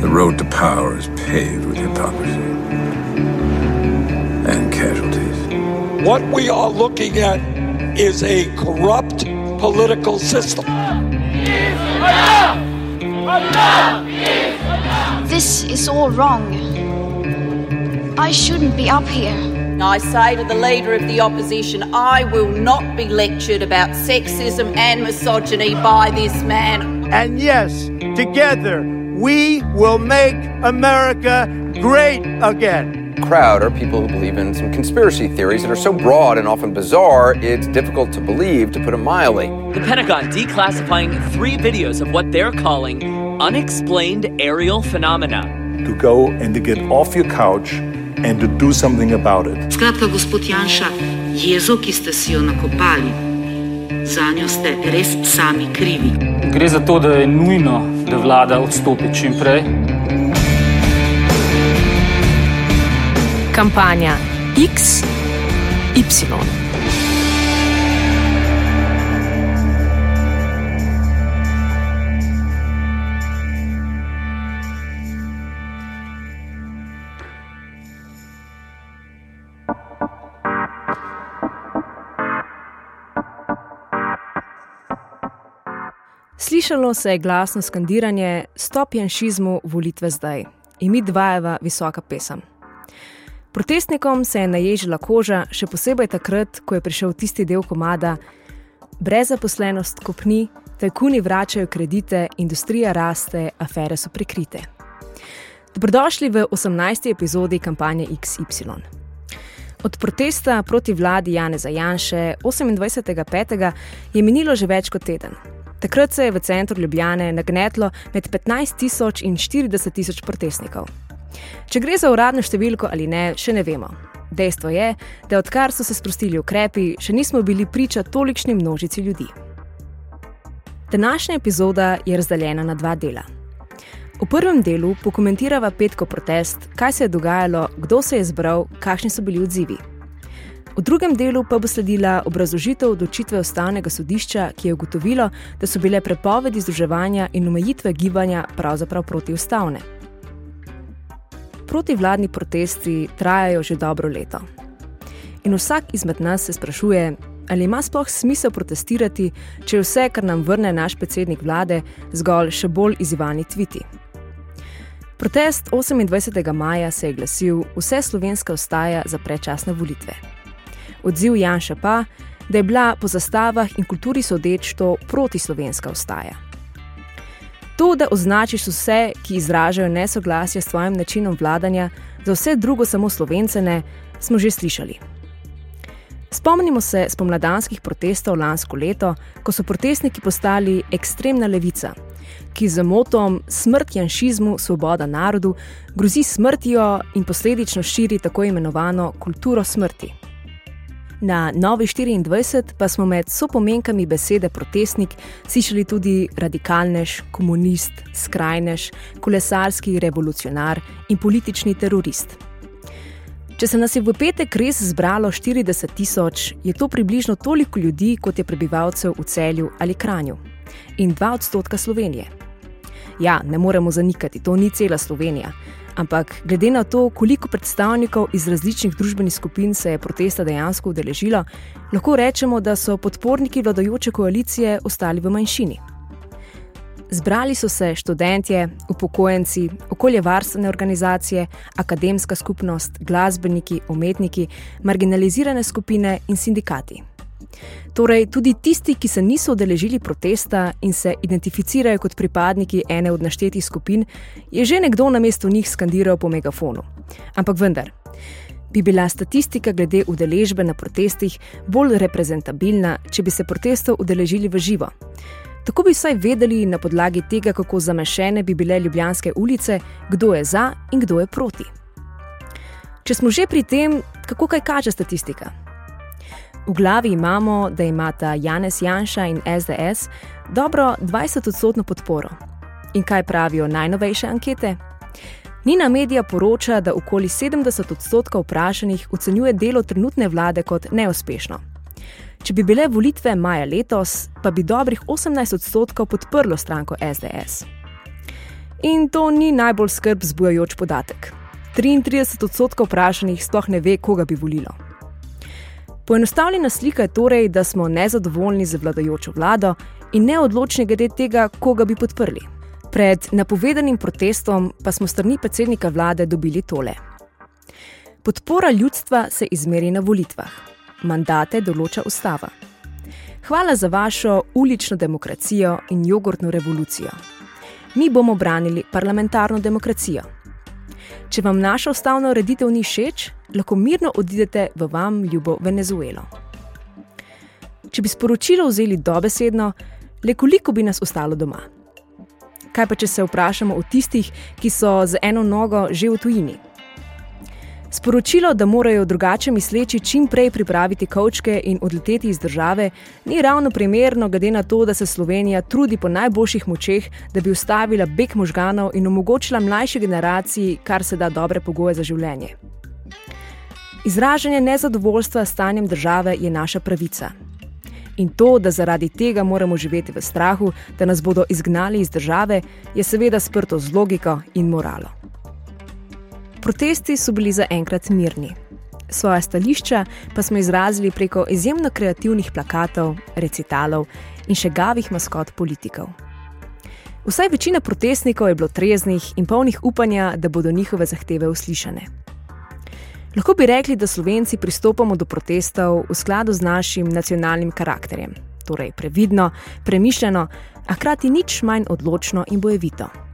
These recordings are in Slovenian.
The road to power is paved with hypocrisy and casualties. What we are looking at is a corrupt political system. Enough! Enough! Enough! This is all wrong. I shouldn't be up here. I say to the leader of the opposition, I will not be lectured about sexism and misogyny by this man. And yes, together we will make America great again. Crowd are people who believe in some conspiracy theories that are so broad and often bizarre, it's difficult to believe, to put it mildly. The Pentagon declassifying three videos of what they're calling unexplained aerial phenomena. To go and to get off your couch and to do something about it. Skratka, gospod Janša, jezo, ki ste si jo nakopali, za njo ste res sami krivi. Gre za to, da je nujno, da vlada odstopi čim prej. Kampanja X, Y. Slišalo se je glasno skandiranje: Stop janšizmu, volitve zdaj. In mi dvajeva visoka pesem. Protestnikom se je naježila koža, še posebej takrat, ko je prišel tisti del komada: Brezzaposlenost kopni, tajkuni vračajo kredite, industrija raste, afere so prikrite. Dobrodošli v 18. epizodi kampanje XY. Od protesta proti vladi Janeza Janše 28.5. je minilo že več kot teden. Takrat se je v centru Ljubljane nagnetlo med 15 tisoč in 40 tisoč protestnikov. Če gre za uradno številko ali ne, še ne vemo. Dejstvo je, da odkar so se sprostili ukrepi, še nismo bili priča tolikšni množici ljudi. Današnja epizoda je razdeljena na dva dela. V prvem delu pokomentirava petko protest, kaj se je dogajalo, kdo se je zbral, kakšni so bili odzivi. V drugem delu pa bo sledila obrazložitev odločitve ustavnega sodišča, ki je ugotovilo, da so bile prepovedi združevanja in omejitve gibanja pravzaprav protiustavne. Protivladni protesti trajajo že dobro leto. In vsak izmed nas se sprašuje, ali ima sploh smisel protestirati, če je vse, kar nam vrne naš predsednik vlade, zgolj še bolj izzivani tviti. Protest 28. maja se je glasil: Vse slovenska ostaja za predčasne volitve. Odziv Janša pa, da je bila po zastavah in kulturi sodeč to protislovenska ostaja. To, da označiš vse, ki izražajo nesoglasje s tvojim načinom vladanja, za vse drugo samo slovencene, smo že slišali. Spomnimo se spomladanskih protestov lansko leto, ko so protestniki postali ekstremna levica, ki z motom smrt janšizmu, svoboda narodu, grozi smrtjo in posledično širi tako imenovano kulturo smrti. Na Novi 24 pa smo med sopomenkami besede protestnik slišali tudi radikalnež, komunist, skrajnež, kolesarski revolucionar in politični terorist. Če se nas je v petek res zbralo 40 tisoč, je to približno toliko ljudi, kot je prebivalcev v celju ali kranju. In 2 odstotka Slovenije. Ja, ne moremo zanikati, to ni cela Slovenija. Ampak glede na to, koliko predstavnikov iz različnih družbenih skupin se je protesta dejansko udeležilo, lahko rečemo, da so podporniki vladajoče koalicije ostali v manjšini. Zbrali so se študentje, upokojenci, okoljevarstvene organizacije, akademska skupnost, glasbeniki, umetniki, marginalizirane skupine in sindikati. Torej, tudi tisti, ki se niso udeležili protesta in se identificirajo kot pripadniki ene od naštetih skupin, je že nekdo na mestu njih skandiral po megafonu. Ampak vendar, bi bila statistika glede udeležbe na protestih bolj reprezentabilna, če bi se protestov udeležili v živo. Tako bi vsaj vedeli na podlagi tega, kako zamešene bi bile ljubljanske ulice, kdo je za in kdo je proti. Če smo že pri tem, kako kaj kaže statistika? V glavi imamo, da imata Janez Janša in SDS dobro 20-odstotno podporo. In kaj pravijo najnovejše ankete? Nina Medija poroča, da okoli 70 odstotkov vprašanih ocenjuje delo trenutne vlade kot neuspešno. Če bi bile volitve maja letos, pa bi dobrih 18 odstotkov podprlo stranko SDS. In to ni najbolj skrb zbujajoč podatek. 33 odstotkov vprašanih sploh ne ve, koga bi volilo. Poenostavljena slika je torej, da smo nezadovoljni z vladajočo vlado in neodločni glede tega, koga bi podprli. Pred napovedanim protestom pa smo strani predsednika vlade dobili tole. Podpora ljudstva se izmeri na volitvah, mandate določa ustava. Hvala za vašo ulično demokracijo in jogurtno revolucijo. Mi bomo branili parlamentarno demokracijo. Če vam naša ustavna ureditev ni všeč, lahko mirno odidete v vam ljubo Venezuelo. Če bi sporočilo vzeli dobesedno, le koliko bi nas ostalo doma? Kaj pa, če se vprašamo o tistih, ki so z eno nogo že v tujini? Sporočilo, da morajo drugače misleči čim prej pripraviti kavčke in odleteti iz države, ni ravno primerno, glede na to, da se Slovenija trudi po najboljših močeh, da bi ustavila beg možganov in omogočila mlajši generaciji kar se da dobre pogoje za življenje. Izražanje nezadovoljstva s stanjem države je naša pravica. In to, da zaradi tega moramo živeti v strahu, da nas bodo izgnali iz države, je seveda sprto z logiko in moralo. Protesti so bili zaenkrat mirni. Svoje stališča pa smo izrazili preko izjemno kreativnih plakatov, recitalov in še gavih maskot politikov. Vsaj večina protestnikov je bilo treznih in polnih upanja, da bodo njihove zahteve uslišane. Lahko bi rekli, da Slovenci pristopamo do protestov v skladu z našim nacionalnim karakterjem, torej previdno, premišljeno, a hkrati nič manj odločno in bojevito.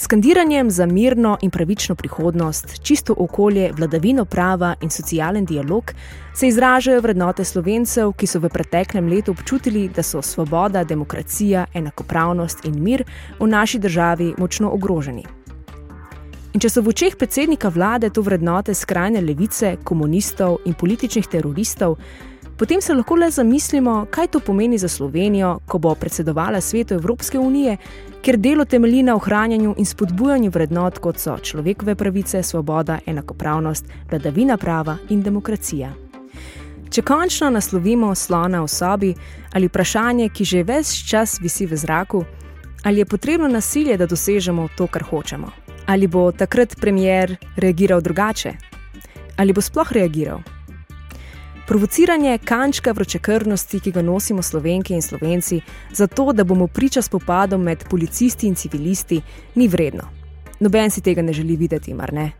Skandiranjem za mirno in pravično prihodnost, čisto okolje, vladavino prava in socialen dialog se izražajo vrednote slovencev, ki so v preteklem letu občutili, da so svoboda, demokracija, enakopravnost in mir v naši državi močno ogroženi. In če so v očeh predsednika vlade to vrednote skrajne levice, komunistov in političnih teroristov, potem se lahko le zamislimo, kaj to pomeni za Slovenijo, ko bo predsedovala svetu Evropske unije, ker delo temelji na ohranjanju in spodbujanju vrednot, kot so človekove pravice, svoboda, enakopravnost, vladavina prava in demokracija. Če končno naslovimo slona v sobi ali vprašanje, ki že ves čas visi v zraku, ali je potrebno nasilje, da dosežemo to, kar hočemo. Ali bo takrat premier reagiral drugače? Ali bo sploh reagiral? Provociranje kančka vročekrvnosti, ki ga nosimo slovenke in slovenci, zato da bomo priča spopadom med policisti in civilisti, ni vredno. Noben si tega ne želi videti, mar ne?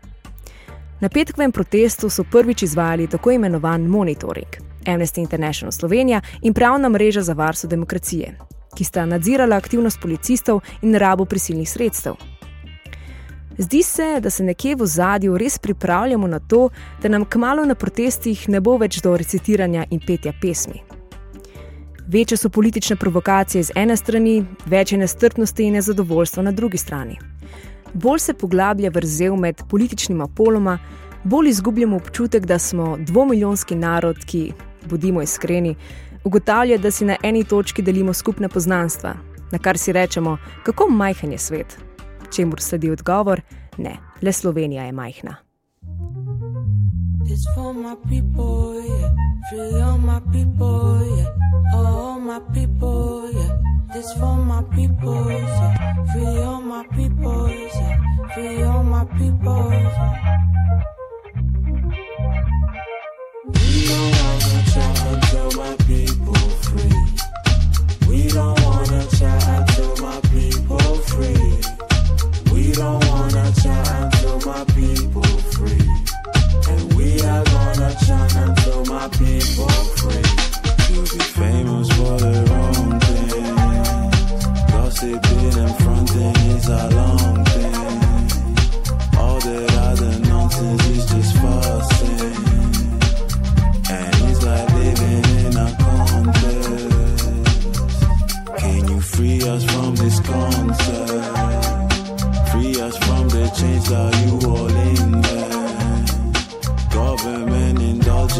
Na petkovem protestu so prvič izvajali tako imenovan monitoring Amnesty International Slovenija in pravna mreža za varstvo demokracije, ki sta nadzirala aktivnost policistov in rabo prisilnih sredstev. Zdi se, da se nekje v zadju res pripravljamo na to, da nam kmalo na protestih ne bo več do recitiranja in petja pesmi. Večje so politične provokacije z ene strani, več je nestrpnosti in nezadovoljstva na drugi strani. Bolj se poglablja vrzel med političnima poloma, bolj izgubljamo občutek, da smo dvomilijonski narod, ki, bodimo iskreni, ugotavlja, da si na eni točki delimo skupne poznanstva, na kar si rečemo, kako majhen je svet čemu sledi odgovor: ne, le Slovenija je majhna. It's for my people, yeah. Free all my people, yeah. All my people, yeah. This for my people, yeah. Free all my people, yeah. Free all my people, yeah. We don't wanna chat until my people free. We don't wanna chat until my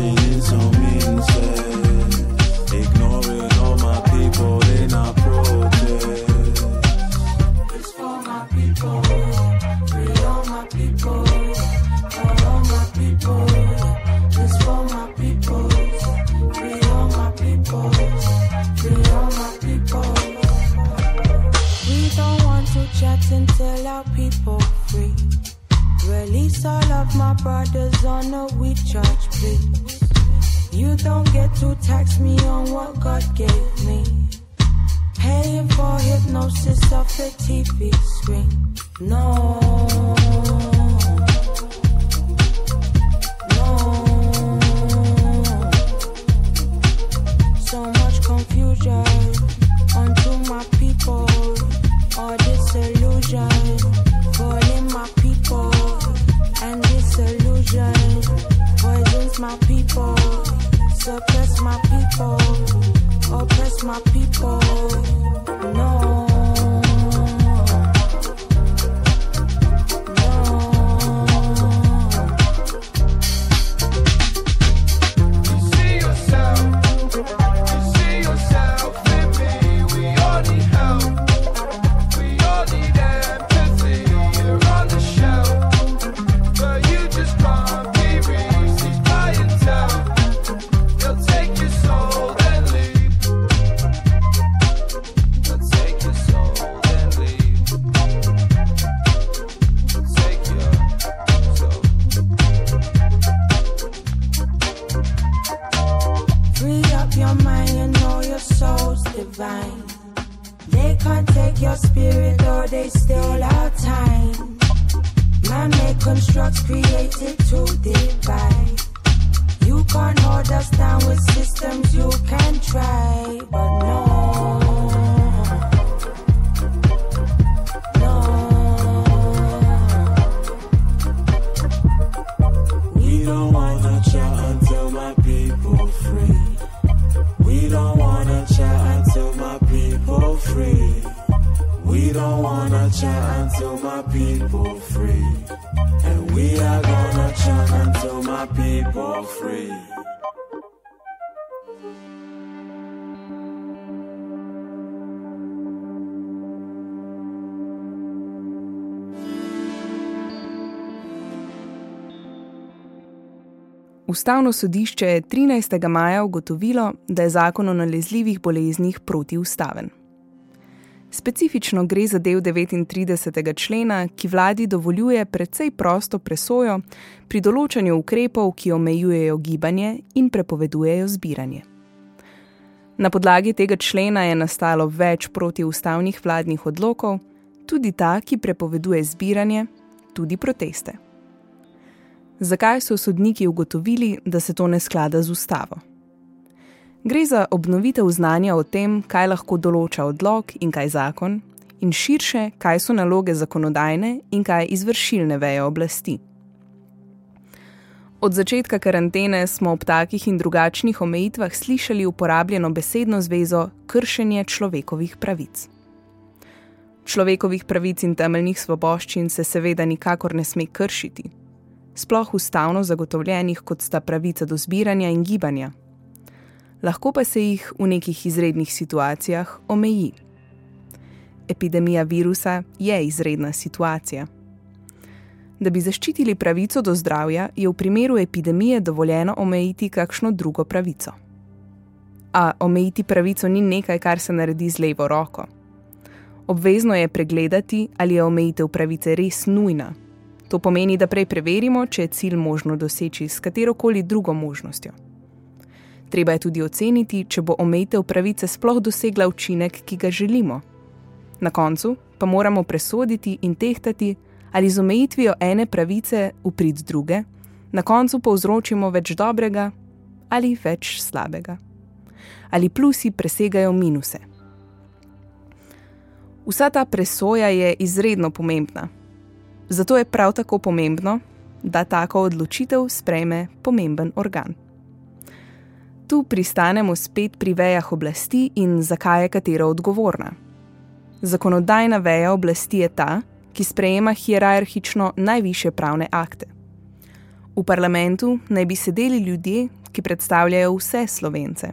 indulging in No. Constructs created to divide. You can't hold us down with systems you can try, but no. No. We don't wanna chat until my people free. We don't wanna chat until my people free. We don't wanna chat until my people free. And we are gonna chat until my people free. Ustavno sodišče je 13. maja ugotovilo, da je zakon o nalezljivih boleznih protiustaven. Specifično gre za del 39. člena, ki vladi dovoljuje precej prosto presojo pri določanju ukrepov, ki omejujejo gibanje in prepovedujejo zbiranje. Na podlagi tega člena je nastalo več protiustavnih vladnih odlokov, tudi ta, ki prepoveduje zbiranje, tudi proteste. Zakaj so sodniki ugotovili, da se to ne sklada z ustavo? Gre za obnovitev znanja o tem, kaj lahko določa odlog in kaj zakon, in širše, kaj so naloge zakonodajne in kaj izvršilne veje oblasti. Od začetka karantene smo ob takih in drugačnih omejitvah slišali uporabljeno besedno zvezo kršenje človekovih pravic. Človekovih pravic in temeljnih svoboščin se seveda nikakor ne sme kršiti, sploh ustavno zagotovljenih, kot sta pravica do zbiranja in gibanja. Lahko pa se jih v nekih izrednih situacijah omeji. Epidemija virusa je izredna situacija. Da bi zaščitili pravico do zdravja, je v primeru epidemije dovoljeno omejiti kakšno drugo pravico. A omejiti pravico ni nekaj, kar se naredi z levo roko. Obvezno je pregledati, ali je omejitev pravice res nujna. To pomeni, da prej preverimo, če je cilj možno doseči s katerokoli drugo možnostjo. Treba je tudi oceniti, če bo omejitev pravice sploh dosegla učinek, ki ga želimo. Na koncu pa moramo presoditi in tehtati, ali z omejitvijo ene pravice v prid druge, na koncu povzročimo več dobrega ali več slabega. Ali plusi presegajo minuse. Vsa ta presoja je izredno pomembna. Zato je prav tako pomembno, da tako odločitev sprejme pomemben organ. Tu pristanemo spet pri vejah oblasti in zakaj je katera odgovorna. Zakonodajna veja oblasti je ta, ki sprejema hierarhično najviše pravne akte. V parlamentu naj bi sedeli ljudje, ki predstavljajo vse slovence.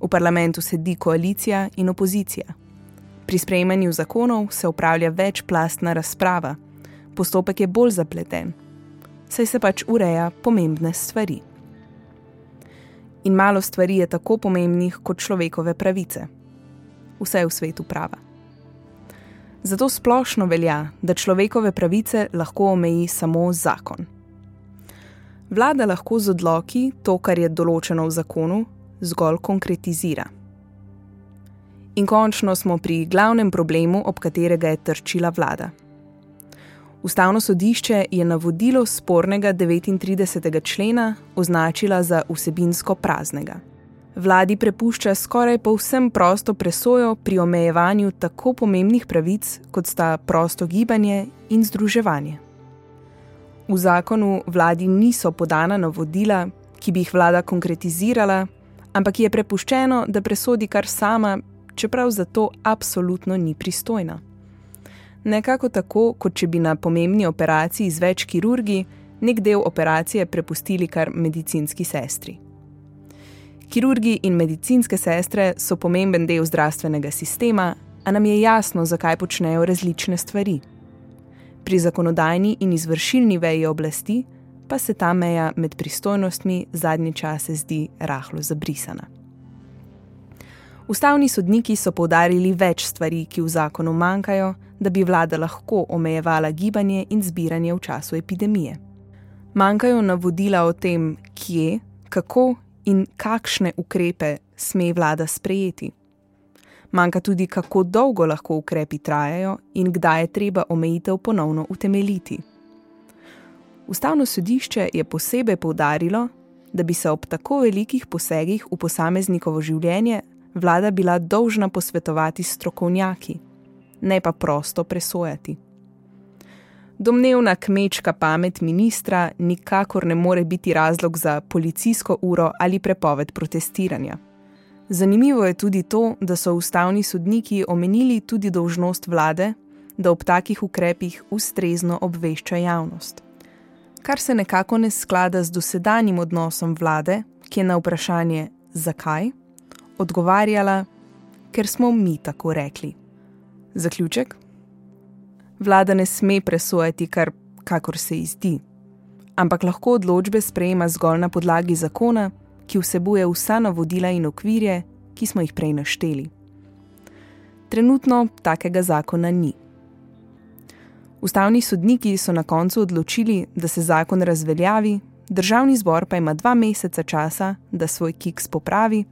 V parlamentu sedi koalicija in opozicija. Pri sprejemanju zakonov se upravlja večplastna razprava, postopek je bolj zapleten, saj se pač ureja pomembne stvari. In malo stvari je tako pomembnih kot človekove pravice. Vse je v svetu prava. Zato splošno velja, da človekove pravice lahko omeji samo zakon. Vlada lahko z odloki to, kar je določeno v zakonu, zgolj konkretizira. In končno smo pri glavnem problemu, ob katerega je trčila vlada. Ustavno sodišče je navodilo spornega 39. člena označila za vsebinsko praznega. Vladi prepušča skoraj povsem prosto presojo pri omejevanju tako pomembnih pravic, kot sta prosto gibanje in združevanje. V zakonu vladi niso podana navodila, ki bi jih vlada konkretizirala, ampak je prepuščeno, da presodi kar sama, čeprav za to absolutno ni pristojna. Nekako tako, kot če bi na pomembni operaciji z več kirurgi nek del operacije prepustili kar medicinski sestri. Kirurgi in medicinske sestre so pomemben del zdravstvenega sistema, a nam je jasno, zakaj počnejo različne stvari. Pri zakonodajni in izvršilni veji oblasti pa se ta meja med pristojnostmi zadnje čase zdi rahlo zabrisana. Ustavni sodniki so povdarili več stvari, ki v zakonu manjkajo, da bi vlada lahko omejevala gibanje in zbiranje v času epidemije. Manjkajo navodila o tem, kje, kako in kakšne ukrepe sme vlada sprejeti. Manjka tudi, kako dolgo lahko ukrepi trajajo in kdaj je treba omejitev ponovno utemeljiti. Ustavno sodišče je posebej poudarilo, da bi se ob tako velikih posegih v posameznikovo življenje vlada bila dolžna posvetovati s strokovnjaki, ne pa prosto presojati. Domnevna kmečka pamet ministra nikakor ne more biti razlog za policijsko uro ali prepoved protestiranja. Zanimivo je tudi to, da so ustavni sodniki omenili tudi dolžnost vlade, da ob takih ukrepih ustrezno obvešča javnost. Kar se nekako ne sklada z dosedanjim odnosom vlade, ki je na vprašanje zakaj odgovarjala, ker smo mi tako rekli. Zaključek? Vlada ne sme presojati kar kakor se ji zdi, ampak lahko odločbe sprejema zgolj na podlagi zakona, ki vsebuje vsa navodila in okvirje, ki smo jih prej našteli. Trenutno takega zakona ni. Ustavni sodniki so na koncu odločili, da se zakon razveljavi, državni zbor pa ima dva meseca časa, da svoj kiks popravi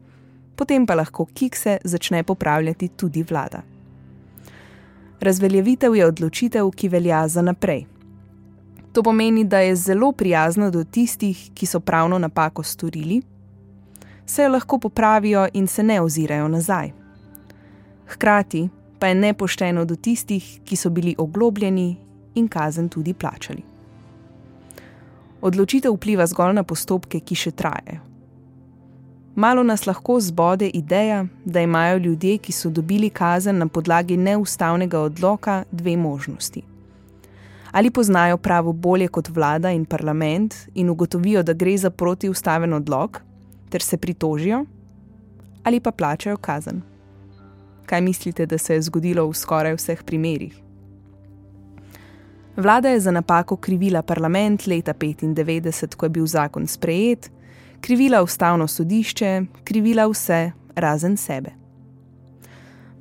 potem pa lahko kikse začne popravljati tudi vlada. Razveljavitev je odločitev, ki velja za naprej. To pomeni, da je zelo prijazna do tistih, ki so pravno napako storili, se jo lahko popravijo in se ne ozirajo nazaj. Hkrati pa je nepošteno do tistih, ki so bili oglobljeni in kazen tudi plačali. Odločitev vpliva zgolj na postopke, ki še trajajo. Malo nas lahko zbode ideja, da imajo ljudje, ki so dobili kazen na podlagi neustavnega odloka, dve možnosti. Ali poznajo pravo bolje kot vlada in parlament in ugotovijo, da gre za protiustaven odlog, ter se pritožijo, ali pa plačajo kazen. Kaj mislite, da se je zgodilo v skoraj vseh primerih? Vlada je za napako krivila parlament leta 1995, ko je bil zakon sprejet krivila ustavno sodišče, krivila vse razen sebe.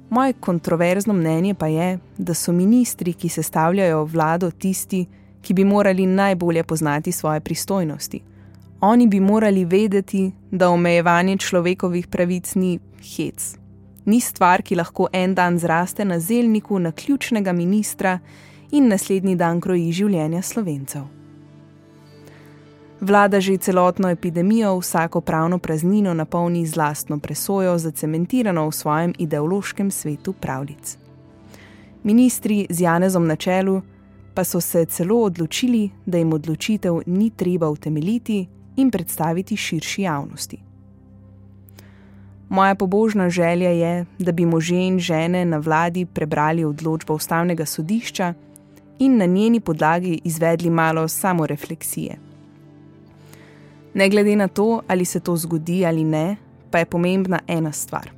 Moje kontroverzno mnenje pa je, da so ministri, ki sestavljajo vlado, tisti, ki bi morali najbolje poznati svoje pristojnosti. Oni bi morali vedeti, da omejevanje človekovih pravic ni hec. Ni stvar, ki lahko en dan zraste na zelniku na ključnega ministra in naslednji dan kroji življenja slovencev. Vlada že celotno epidemijo vsako pravno praznino napolni z lastno presojo, zacementirano v svojem ideološkem svetu pravlic. Ministri z Janezom na čelu pa so se celo odločili, da jim odločitev ni treba utemeljiti in predstaviti širši javnosti. Moja pobožna želja je, da bi možje in žene na vladi prebrali odločbo ustavnega sodišča in na njeni podlagi izvedli malo samorefleksije. Ne glede na to, ali se to zgodi ali ne, pa je pomembna ena stvar.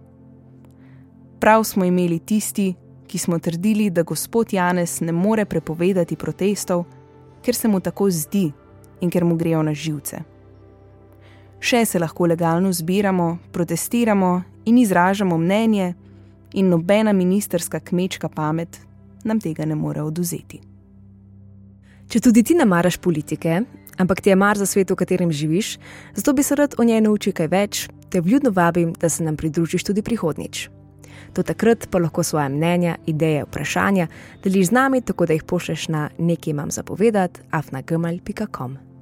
Prav smo imeli tisti, ki smo trdili, da gospod Janez ne more prepovedati protestov, ker se mu tako zdi in ker mu grejo na živce. Še se lahko legalno zbiramo, protestiramo in izražamo mnenje, in nobena ministerska kmečka pamet nam tega ne more oduzeti. Če tudi ti ne maraš politike, ampak ti je mar za svet, v katerem živiš, zato bi se rad o njej naučil kaj več, te vljudno vabim, da se nam pridružiš tudi prihodnjič. Do takrat pa lahko svoje mnenja, ideje, vprašanja deliš z nami, tako da jih pošleš na nekaj imam zapovedati, afnagmal.com.